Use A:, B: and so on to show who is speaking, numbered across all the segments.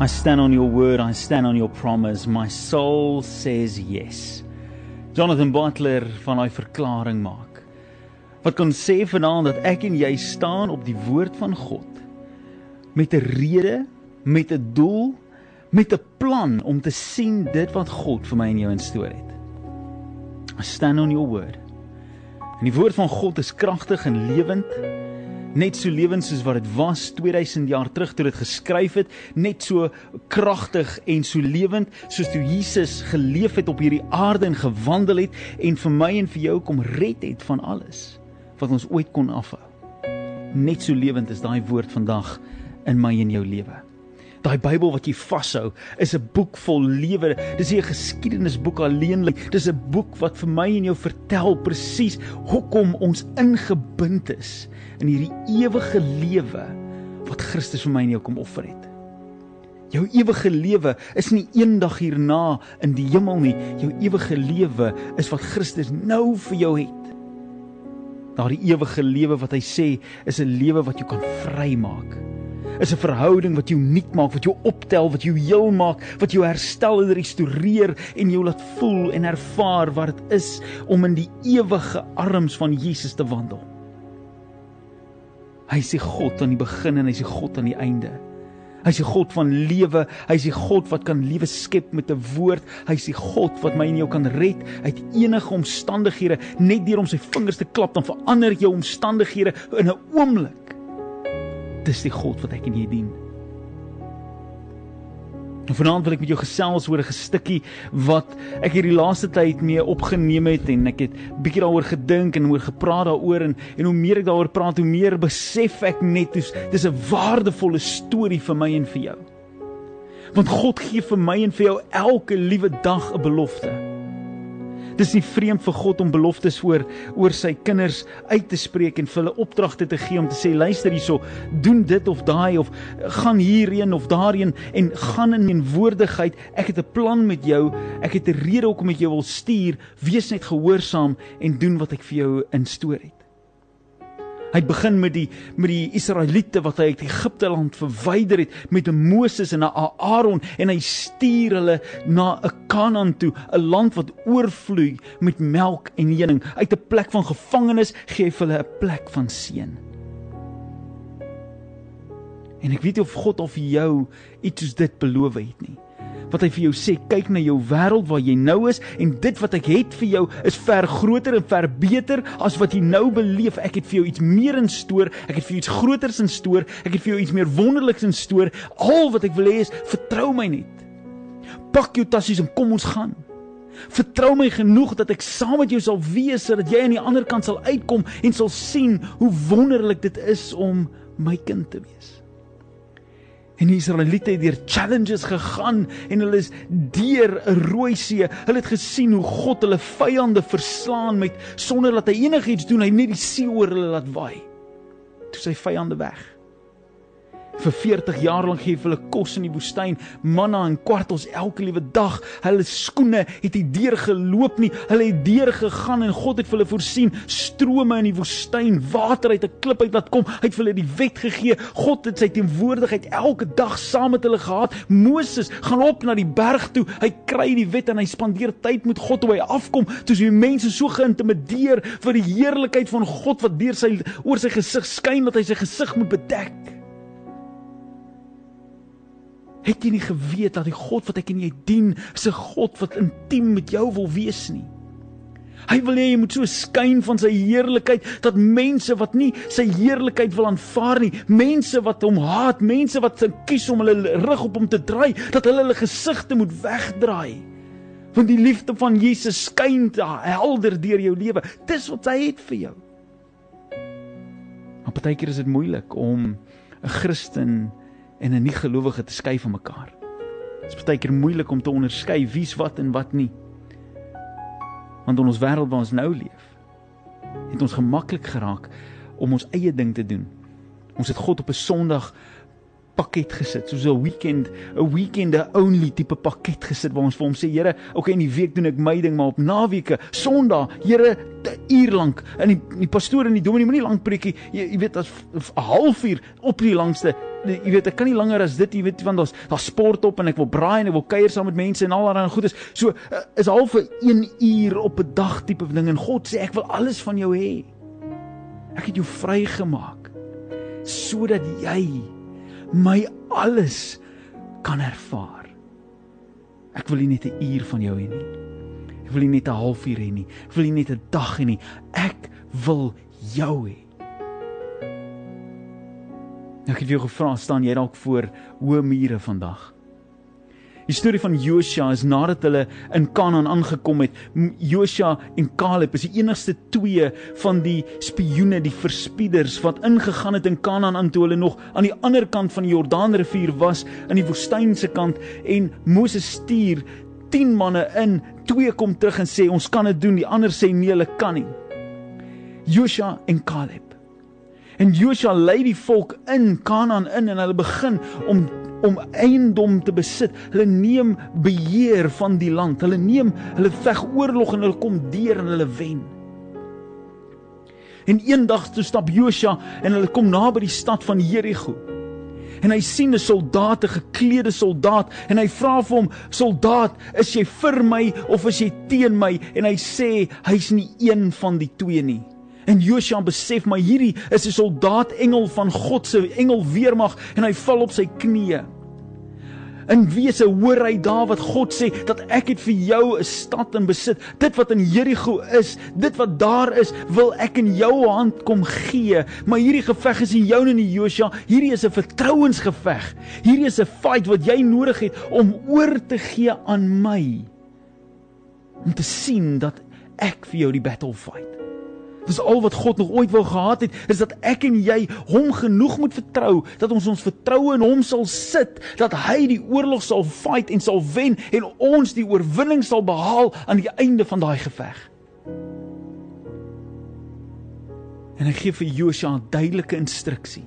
A: I stand on your word, I stand on your promise. My soul says yes. Jonathan Butler van daai verklaring maak. Wat kan sê vanaand dat ek en jy staan op die woord van God met 'n rede, met 'n doel, met 'n plan om te sien dit wat God vir my en jou instoor het. I stand on your word. En die woord van God is kragtig en lewend net so lewend soos wat dit was 2000 jaar terug toe dit geskryf het, net so kragtig en so lewend soos toe Jesus geleef het op hierdie aarde en gewandel het en vir my en vir jou kom red het van alles wat ons ooit kon afhou. Net so lewend is daai woord vandag in my en jou lewe. Daai Bybel wat jy vashou, is 'n boek vol lewe. Dis nie 'n geskiedenisboek alleen nie. Dis 'n boek wat vir my en jou vertel presies hoekom ons ingebind is in hierdie ewige lewe wat Christus vir my en jou kom offer het. Jou ewige lewe is nie eendag hierna in die hemel nie. Jou ewige lewe is wat Christus nou vir jou het. Daardie ewige lewe wat hy sê is 'n lewe wat jou kan vrymaak is 'n verhouding wat jou nuut maak, wat jou optel, wat jou heel maak, wat jou herstel en restoreer en jou laat voel en ervaar wat dit is om in die ewige arms van Jesus te wandel. Hy is die God aan die begin en hy is die God aan die einde. Hy is die God van lewe, hy is die God wat kan lewe skep met 'n woord. Hy is die God wat my en jou kan red uit enige omstandighede net deur om sy vingers te klap dan verander jou omstandighede in 'n oomblik. Dis die God wat ek en jy dien. En vanaand wil ek met jou gesels oor 'n gestukkie wat ek hierdie laaste tyd mee opgeneem het en ek het bietjie daaroor gedink en oor gepraat daaroor en en hoe meer ek daaroor praat, hoe meer besef ek net dis dis 'n waardevolle storie vir my en vir jou. Want God gee vir my en vir jou elke liewe dag 'n belofte. Dis nie vreemd vir God om beloftes oor oor sy kinders uit te spreek en vir hulle opdragte te gee om te sê luister hierso, doen dit of daai of gaan hierheen of daarheen en gaan in meenwoordigheid. Ek het 'n plan met jou. Ek het 'n rede hoekom ek jou wil stuur. Wees net gehoorsaam en doen wat ek vir jou instoor het. Hy begin met die met die Israeliete wat hy uit Egipte land verwyder het met 'n Moses en 'n Aaron en hy stuur hulle na 'n Kanaan toe, 'n land wat oorvloei met melk en honing. Uit 'n plek van gevangenes gee hy vir hulle 'n plek van seën. En ek weet nie of God of jou iets soos dit beloof het nie wat hy vir jou sê, kyk na jou wêreld waar jy nou is en dit wat ek het vir jou is ver groter en ver beter as wat jy nou beleef. Ek het vir jou iets meer in stoor, ek het vir jou iets groters in stoor, ek het vir jou iets meer wonderliks in stoor. Al wat ek wil hê is vertrou my net. Pak jou tassies en kom ons gaan. Vertrou my genoeg dat ek saam met jou sal wees sodat jy aan die ander kant sal uitkom en sal sien hoe wonderlik dit is om my kind te wees. En die Israeliete het deur challenges gegaan en hulle is deur 'n rooi see. Hulle het gesien hoe God hulle vyande verslaan met sonder dat hy enigiets doen, hy net die see oor hulle laat waai. Toe sy vyande weg vir 40 jaar lank gee hulle kos in die woestyn, manna en kwartels elke liewe dag. Hulle skoene het nie deur geloop nie. Hulle het deur gegaan en God het vir hulle voorsien strome in die woestyn, water uit 'n klip uit laat kom. Hy het vir hulle die wet gegee. God het sy teenwoordigheid elke dag saam met hulle gehad. Moses gaan op na die berg toe. Hy kry die wet en hy spandeer tyd met God toe hy afkom. Toe die mense so geïntimideer vir die heerlikheid van God wat deur sy oor sy gesig skyn dat hy sy gesig moet bedek. Het jy nie geweet dat die God wat ek en jy dien, 'n God wat intiem met jou wil wees nie? Hy wil hê jy moet so skyn van sy heerlikheid dat mense wat nie sy heerlikheid wil aanvaar nie, mense wat hom haat, mense wat sy kies om hulle rug op hom te draai, dat hulle hulle gesigte moet wegdraai. Want die liefde van Jesus skyn helder deur jou lewe. Dis wat hy het vir jou. Maar partykeer is dit moeilik om 'n Christen en 'n nie-gelowige te skei van mekaar. Dit is baie keer moeilik om te onderskei wie's wat en wat nie. Want in ons wêreld waar ons nou leef, het ons gemaklik geraak om ons eie ding te doen. Ons het God op 'n Sondag pakket gesit, soos 'n weekend, 'n weekend only tipe pakket gesit waar ons vir hom sê, Here, okay, in die week doen ek my ding, maar op naweke, Sondag, Here, 'n uur lank. En die die pastoor en die dominee moenie lank preekie, jy, jy weet as 'n halfuur op die langste jy weet ek kan nie langer as dit jy weet want daar's daar sport op en ek wil braai en ek wil kuier saam met mense en al daai goedes. So uh, is half vir 1 uur op 'n dag tipe ding en God sê ek wil alles van jou hê. Ek het jou vrygemaak sodat jy my alles kan ervaar. Ek wil nie net 'n uur van jou hê nie. Ek wil nie net 'n halfuur hê nie. Ek wil nie net 'n dag hê nie. Ek wil jou hê. Nou, ek het jou gevra, staan jy dalk voor hoë mure vandag? Die storie van Josua is nadat hulle in Kanaan aangekom het. Josua en Caleb is die enigste twee van die spioene, die verspieders wat ingegaan het in Kanaan aan toe hulle nog aan die ander kant van die Jordaanrivier was, aan die woestynse kant en Moses stuur 10 manne in, twee kom terug en sê ons kan dit doen, die ander sê nee, hulle kan nie. Josua en Caleb. En Josua lei die volk in Kanaan in en hulle begin om om eiendom te besit. Hulle neem beheer van die land. Hulle neem, hulle veg oorlog en hulle kom deur en hulle wen. En eendag toe stap Josua en hulle kom naby die stad van Jerigo. En hy sien 'n soldaat, 'n geklede soldaat en hy vra vir hom: "Soldaat, is jy vir my of is jy teen my?" En hy sê hy's nie een van die twee nie. En Josua besef maar hierdie is 'n soldaat engel van God se engel weermag en hy val op sy knieë. In wese hoor hy daar wat God sê dat ek het vir jou 'n stad in besit. Dit wat in Jerigo is, dit wat daar is, wil ek in jou hand kom gee. Maar hierdie geveg is nie joune nie, Josua. Hierdie is 'n vertrouensgeveg. Hierdie is 'n fight wat jy nodig het om oor te gee aan my. Om te sien dat ek vir jou die battle fight. Dis al wat God nog ooit wou gehad het, is dat ek en jy hom genoeg moet vertrou dat ons ons vertroue in hom sal sit, dat hy die oorlog sal fight en sal wen en ons die oorwinning sal behaal aan die einde van daai geveg. En hy gee vir Josua 'n duidelike instruksie.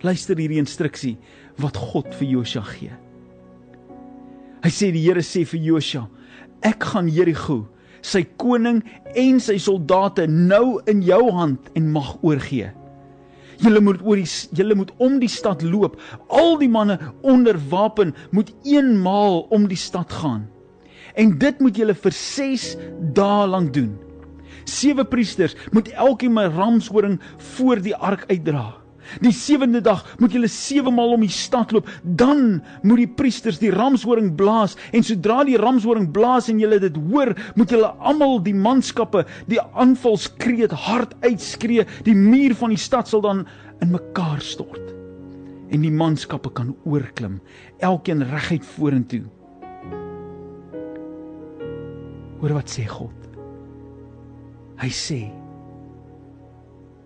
A: Luister hierdie instruksie wat God vir Josua gee. Hy sê die Here sê vir Josua: Ek gaan Jerigo sy koning en sy soldate nou in jou hand en mag oorgee. Julle moet oor die julle moet om die stad loop. Al die manne onder wapen moet eenmaal om die stad gaan. En dit moet julle vir 6 dae lank doen. Sewe priesters moet elkeen 'n ramshoring voor die ark uitdra. Die sewende dag moet julle sewe maal om die stad loop, dan moet die priesters die ramshoring blaas en sodra die ramshoring blaas en julle dit hoor, moet julle almal die manskappe die aanvalskreet hard uitskree. Die muur van die stad sal dan in mekaar stort. En die manskappe kan oorklim, elkeen reguit vorentoe. Hoor wat sê God? Hy sê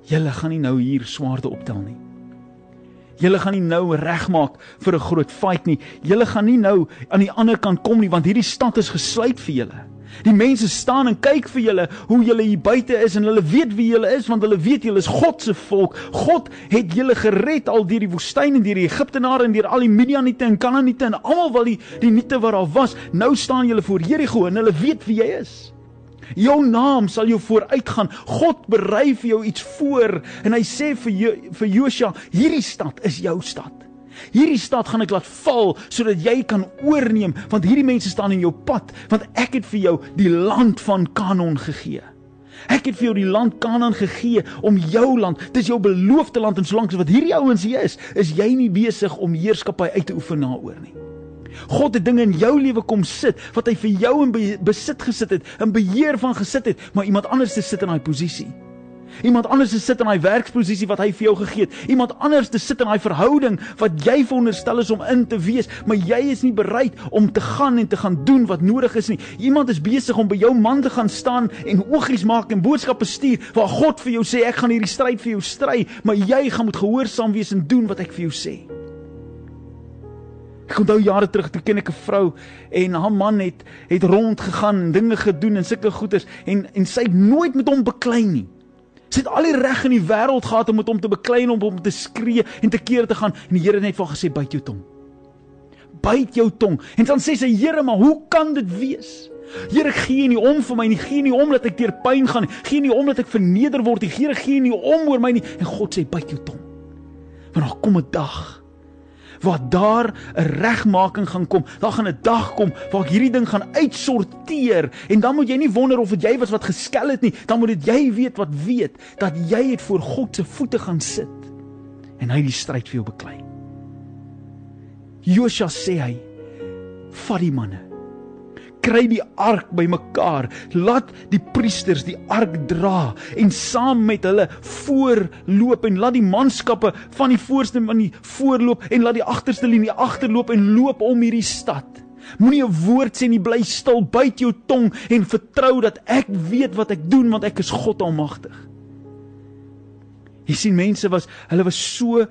A: Julle gaan nie nou hier swaarde optel nie. Julle gaan nie nou regmaak vir 'n groot fight nie. Julle gaan nie nou aan die ander kant kom nie want hierdie stad is gesluit vir julle. Die mense staan en kyk vir julle hoe julle hier buite is en hulle weet wie julle is want hulle weet julle is God se volk. God het julle gered al deur die woestyn en deur die Egiptenare en deur al die Midianiete en Kanaaniete en almal wat die die nuute wat daar was. Nou staan julle voor Jerigo en hulle weet wie jy is. Jou naam sal jou vooruitgaan. God berei vir jou iets voor en hy sê vir jo, vir Josua, hierdie stad is jou stad. Hierdie stad gaan ek laat val sodat jy kan oorneem want hierdie mense staan in jou pad want ek het vir jou die land van Kanaan gegee. Ek het vir jou die land Kanaan gegee om jou land, dis jou beloofde land en solank as wat hierdie ouens hier is, is jy nie besig om heerskappy uit te oefen daaroor nie. God het dinge in jou lewe kom sit wat hy vir jou in besit gesit het, in beheer van gesit het, maar iemand anders te sit in daai posisie. Iemand anders te sit in daai werksposisie wat hy vir jou gegee het. Iemand anders te sit in daai verhouding wat jy veronderstel is om in te wees, maar jy is nie bereid om te gaan en te gaan doen wat nodig is nie. Iemand is besig om by jou man te gaan staan en oogies maak en boodskappe stuur waar God vir jou sê ek gaan hierdie stryd vir jou stry, maar jy gaan moet gehoorsaam wees en doen wat ek vir jou sê. Ek onthou jare terug toe ken ek 'n vrou en haar man het het rondgegaan en dinge gedoen en sulke goeders en en sy het nooit met hom beklei nie. Sy het al die reg in die wêreld gehad om met hom te beklei en om hom te skree en te keer te gaan en die Here het net vir gesê byt jou tong. Byt jou tong. En dan sê sy Here, maar hoe kan dit wees? Here gee nie om vir my nie, gee nie om dat ek deur pyn gaan nie, gee nie om dat ek verneder word nie, Here gee nie om oor my nie en God sê byt jou tong. Want daar kom 'n dag waar daar 'n regmaking gaan kom. Daar gaan 'n dag kom waar ek hierdie ding gaan uitsorteer en dan moet jy nie wonder of dit jy was wat geskel het nie. Dan moet dit jy weet wat weet dat jy het voor God se voete gaan sit en hy die stryd vir jou beklei. Josua sê hy: "Vat die manne kry die ark bymekaar. Laat die priesters die ark dra en saam met hulle voorloop en laat die manskappe van die voorste van die voorloop en laat die agterste linie agterloop en loop om hierdie stad. Moenie 'n woord sê nie, bly stil, byt jou tong en vertrou dat ek weet wat ek doen want ek is God Almagtig. Jy sien mense was, hulle was so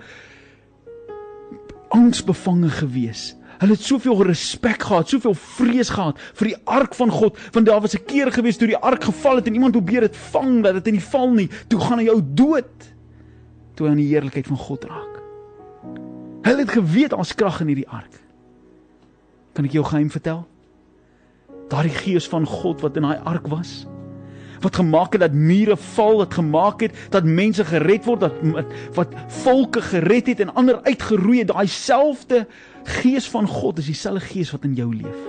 A: angsbevange geweest Hulle het soveel respek gehad, soveel vrees gehad vir die ark van God, want daar was 'n keer gewees toe die ark geval het en iemand probeer dit vang dat dit in die val nie. Toe gaan hy jou dood. Toe aan die heerlikheid van God raak. Hulle het geweet daar's krag in hierdie ark. Kan ek jou geheim vertel? Daardie gees van God wat in daai ark was, wat gemaak het dat mure val, wat gemaak het dat mense gered word, dat wat volke gered het en ander uitgeroei het, daai selfde gees van God is dieselfde gees wat in jou leef.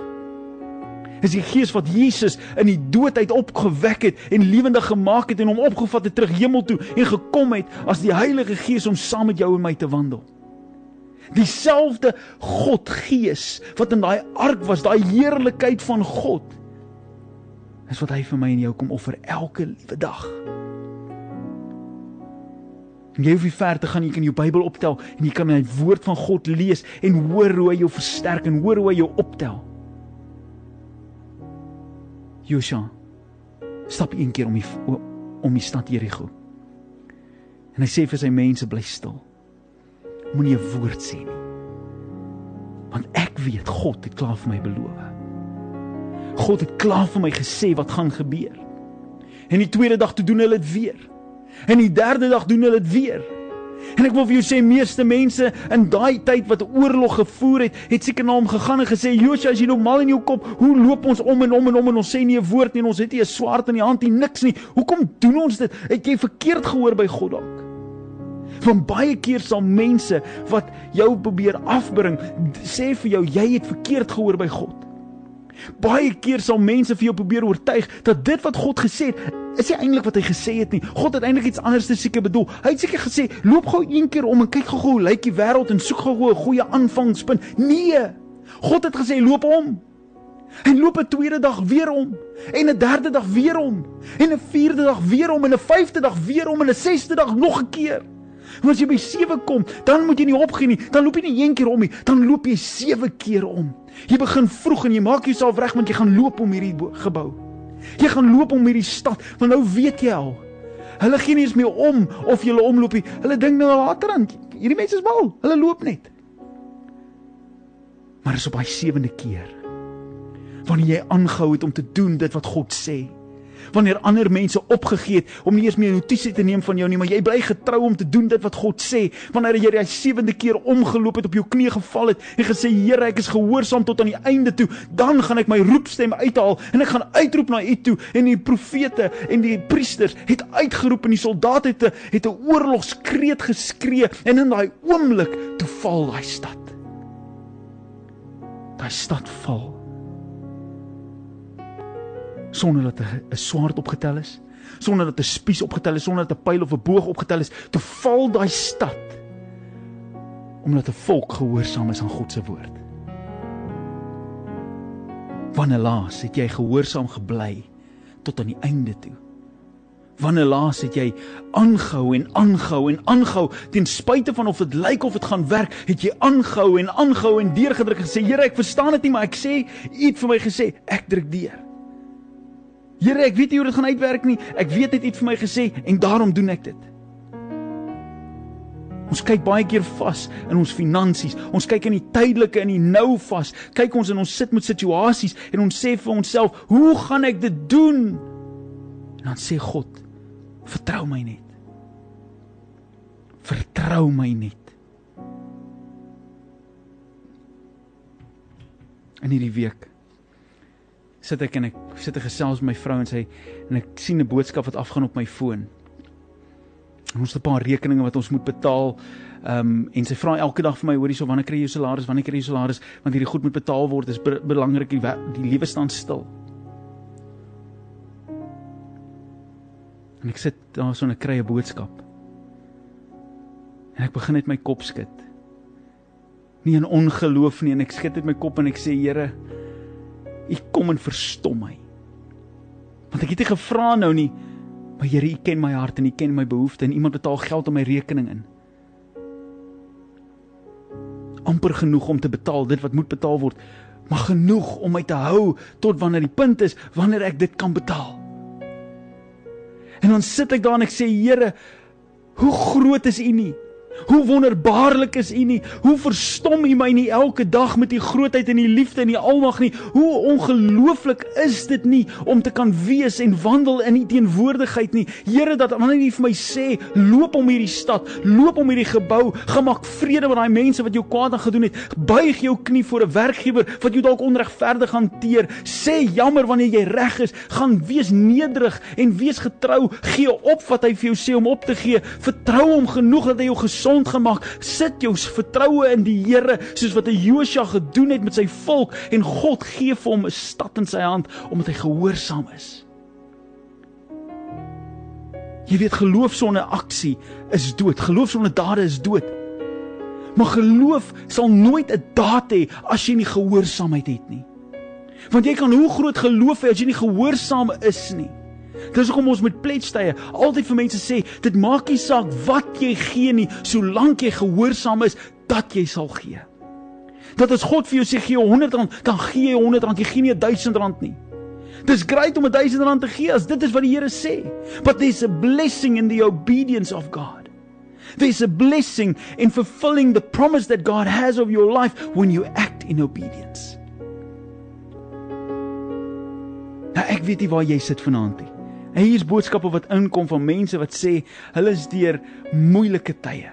A: Is die gees wat Jesus in die dood uit opgewek het en lewendig gemaak het en hom opgevat het terug hemel toe en gekom het as die Heilige Gees om saam met jou en my te wandel. Dieselfde God Gees wat in daai ark was, daai heerlikheid van God is wat hy vir my en jou kom offer elke liewe dag. En jy hoef nie ver te gaan jy kan jou Bybel optel en jy kan die woord van God lees en hoor hoe hy jou versterk en hoor hoe hy jou optel. Josua stap een keer om die om die stad Jerigo. En hy sê vir sy mense bly stil. Moenie 'n woord sê nie. Want ek weet God het klaar vir my beloof. God het klaar vir my gesê wat gaan gebeur. En die tweede dag toe doen hulle dit weer. En die derde dag doen hulle dit weer. En ek wil vir jou sê meeste mense in daai tyd wat oorlog gevoer het, het seker na hom gegaan en gesê Josua, as jy nou mal in jou kop, hoe loop ons om en om en om en ons sê nie 'n woord nie en ons het nie 'n swaard in die hand nie, niks nie. Hoekom doen ons dit? Het jy verkeerd gehoor by God dalk? Want baie keer sal mense wat jou probeer afbring, sê vir jou jy het verkeerd gehoor by God. Baie keer sal mense vir jou probeer oortuig dat dit wat God gesê het, is nie eintlik wat hy gesê het nie. God het eintlik iets anders te seker bedoel. Hy het seker gesê, "Loop gou een keer om en kyk gou hoe lyk die wêreld en soek gou 'n goeie aanvangspunt." Nee. God het gesê, "Loop om." En loop 'n tweede dag weer om en 'n derde dag weer om en 'n vierde dag weer om en 'n vyfde dag weer om en 'n sesde dag nog 'n keer. En as jy by 7 kom, dan moet jy nie opgee nie. Dan loop jy nie een keer om nie, dan loop jy 7 keer om. Jy begin vroeg en jy maak jouself reg want jy gaan loop om hierdie gebou. Jy gaan loop om hierdie stad, want nou weet jy al. Hulle gee nie eens meer om of jy omloop nie. Hulle dink nou later aan hierdie mense is mal. Hulle loop net. Maar is op hy sewende keer wanneer jy aangehou het om te doen dit wat God sê wanneer ander mense opgegee het om nie eens meer notisie te neem van jou nie, maar jy bly getrou om te doen dit wat God sê. Wanneer jy die sewende keer omgeloop het op jou knie geval het en gesê Here, ek is gehoorsaam tot aan die einde toe, dan gaan ek my roepstem uithaal en ek gaan uitroep na U toe en die profete en die priesters het uitgeroep en die soldate het 'n het 'n oorlogskreet geskree en in daai oomblik toe val daai stad. Daai stad val sonder dat 'n swaard opgetel is, sonder dat 'n spies opgetel is, sonder dat 'n pyl of 'n boog opgetel is, te val daai stad omdat 'n volk gehoorsaam is aan God se woord. Wanneer laas het jy gehoorsaam gebly tot aan die einde toe? Wanneer laas het jy aangehou en aangehou en aangehou ten spyte van of dit lyk of dit gaan werk, het jy aangehou en aangehou en deurgedruk en gesê Here, ek verstaan dit nie, maar ek sê, U het vir my gesê, ek druk deur. Here, ek weet nie hoe dit gaan uitwerk nie. Ek weet net iets vir my gesê en daarom doen ek dit. Ons kyk baie keer vas in ons finansies. Ons kyk in die tydelike en die nou vas. Kyk ons en ons sit met situasies en ons sê vir onsself, "Hoe gaan ek dit doen?" En dan sê God, "Vertrou my net." Vertrou my net. In hierdie week sit ek en ek sit ek gesels met my vrou en sy en ek sien 'n boodskap wat afgaan op my foon. Ons het 'n paar rekeninge wat ons moet betaal. Ehm um, en sy vra elke dag vir my, hoorie, so wanneer kry jy jou salaris? Wanneer kry jy jou salaris? Want hierdie goed moet betaal word. Dit is be belangrik die, die lewe staan stil. En ek sit daar so 'n krye boodskap. En ek begin net my kop skud. Nie in ongeloof nie en ek skud net my kop en ek sê Here, U kom en verstom my. Want ek het nie gevra nou nie, maar Here, U ken my hart en U ken my behoeftes en iemand betaal geld op my rekening in. amper genoeg om te betaal dit wat moet betaal word, maar genoeg om my te hou tot wanneer die punt is wanneer ek dit kan betaal. En dan sit ek daar en ek sê Here, hoe groot is U nie? Hoe wonderbaarlik is U nie? Hoe verstom U my nie elke dag met U grootheid en U liefde en U almag nie? Hoe ongelooflik is dit nie om te kan wees en wandel in U teenwoordigheid nie? Here, dat wanneer U vir my sê, loop om hierdie stad, loop om hierdie gebou, gemaak vrede met daai mense wat jou kwaad aan gedoen het. Buig jou knie voor 'n werkgewer wat jou dalk onregverdig hanteer. Sê jammer wanneer jy reg is, gaan wees nederig en wees getrou. Gee op wat hy vir jou sê om op te gee. Vertrou hom genoeg dat hy jou gesond gemaak. Sit jou vertroue in die Here soos wat 'n Josua gedoen het met sy volk en God gee vir hom 'n stad in sy hand omdat hy gehoorsaam is. Jy weet geloof sonder aksie is dood. Geloof sonder dade is dood. Maar geloof sal nooit 'n daad hê as jy nie gehoorsaamheid het nie. Want jy kan hoe groot geloof hê as jy nie gehoorsaam is nie. Dis hoekom ons met pledgetye altyd vir mense sê, dit maak nie saak wat jy gee nie, solank jy gehoorsaam is, dat jy sal gee. Dat as God vir jou sê gee R100, dan gee jy R100, jy gee nie R1000 nie. Dis great om R1000 te gee as dit is wat die Here sê. But there's a blessing in the obedience of God. There's a blessing in fulfilling the promise that God has of your life when you act in obedience. Nou ek weet nie waar jy sit vanaand nie. En hier's boodskappe wat inkom van mense wat sê hulle is deur moeilike tye.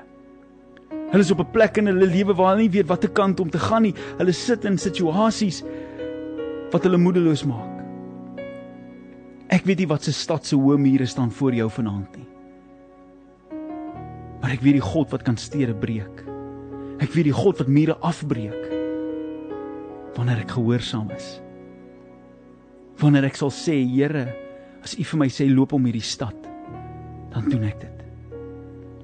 A: Hulle is op 'n plek in hulle lewe waar hulle nie weet watter kant om te gaan nie. Hulle sit in situasies wat hulle moedeloos maak. Ek weet nie wat se stad se hoë mure staan voor jou vanaand nie. Maar ek weet die God wat kan stede breek. Ek weet die God wat mure afbreek wanneer ek gehoorsaam is. Wanneer ek sal sê, Here, As U vir my sê loop om hierdie stad, dan doen ek dit.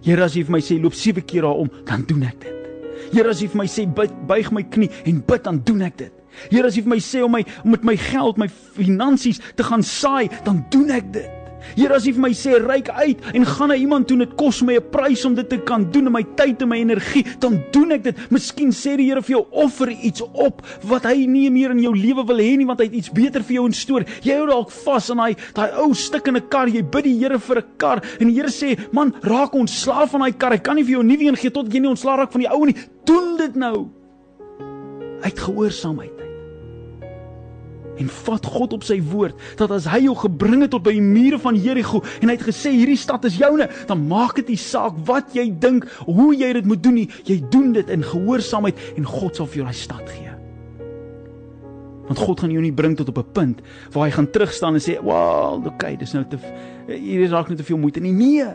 A: Here as U vir my sê loop 7 keer daarom, dan doen ek dit. Here as U vir my sê buig my knie en bid, dan doen ek dit. Here as U vir my sê om my om met my geld, my finansies te gaan saai, dan doen ek dit. Here as U vir my sê ryk uit en gaan na iemand toe dit kos my 'n prys om dit te kan doen in my tyd en my energie, dan doen ek dit. Miskien sê die Here vir jou offer iets op wat hy nie meer in jou lewe wil hê nie want hy het iets beter vir jou instoor. Jy hou dalk vas aan daai daai ou in 'n kar. Jy bid die Here vir 'n kar en die Here sê, "Man, raak ontslaaf van daai kar. Ek kan nie vir jou 'n nuwe een gee tot jy nie ontslaaf raak van die ou nie. Doen dit nou." Uit gehoorsaamheid en vat God op sy woord dat as hy jou gebring het tot by die mure van Jerigo en hy het gesê hierdie stad is joune, dan maak dit nie saak wat jy dink, hoe jy dit moet doen nie, jy doen dit in gehoorsaamheid en God sal vir jou daai stad gee. Want God gaan jou nie bring tot op 'n punt waar hy gaan terugstaan en sê, "Wel, okay, dis nou te hier is dalk net te veel moeite nie." Nee.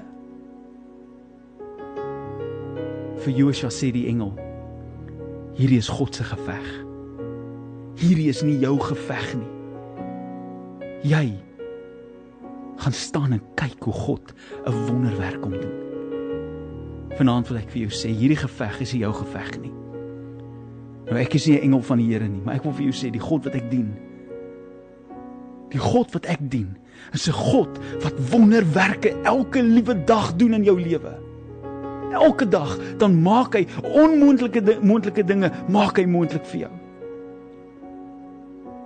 A: Vir Josua sê die engel, hierdie is God se geveg hierdie is nie jou geveg nie. Jy gaan staan en kyk hoe God 'n wonderwerk kom doen. Vanaand wil ek vir jou sê, hierdie geveg is nie jou geveg nie. Nou ek is nie 'n engel van die Here nie, maar ek wil vir jou sê die God wat ek dien, die God wat ek dien, is 'n God wat wonderwerke elke liewe dag doen in jou lewe. Elke dag dan maak hy onmoontlike moontlike dinge, maak hy moontlik vir jou.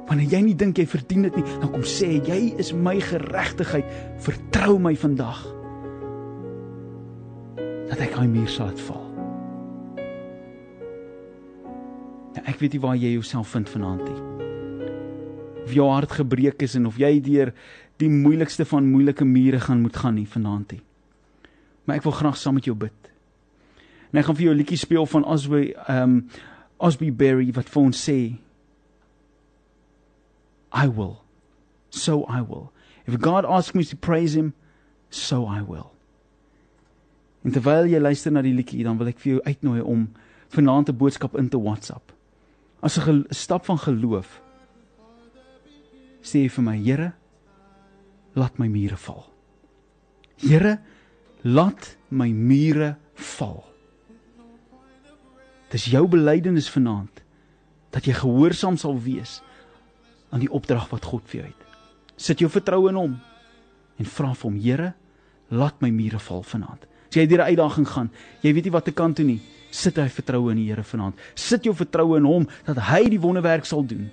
A: Wanneer jy nie dink jy verdien dit nie, dan kom sê jy is my geregtigheid. Vertrou my vandag. Dat ek hy meer sal val. Ja, ek weet nie waar jy jouself vind vanaand nie. Of jou hart gebreek is en of jy deur die moeilikste van moeilike mure gaan moet gaan nie vanaand nie. Maar ek wil graag saam met jou bid. En ek gaan vir jou 'n liedjie speel van Osby um Osby Berry wat vir ons sê I will. So I will. If God asks me to praise him, so I will. En terwyl jy luister na die liedjie, dan wil ek vir jou uitnooi om vanaand 'n boodskap in te WhatsApp. As 'n stap van geloof sê vir my, Here, laat my mure val. Here, laat my mure val. Dis jou belydenis vanaand dat jy gehoorsaam sal wees aan die opdrag wat God vir jou het. Sit jou vertroue in hom en vra vir hom, Here, laat my mure val vanaand. As jy deur 'n uitdaging gaan, jy weet nie wat te kan toe nie, sit hy vertroue in die Here vanaand. Sit jou vertroue in hom dat hy die wonderwerk sal doen.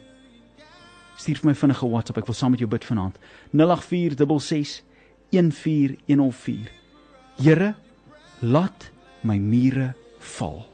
A: Stuur vir my vinnige WhatsApp, ek wil saam met jou bid vanaand. 08466 14104. Here, laat my mure val.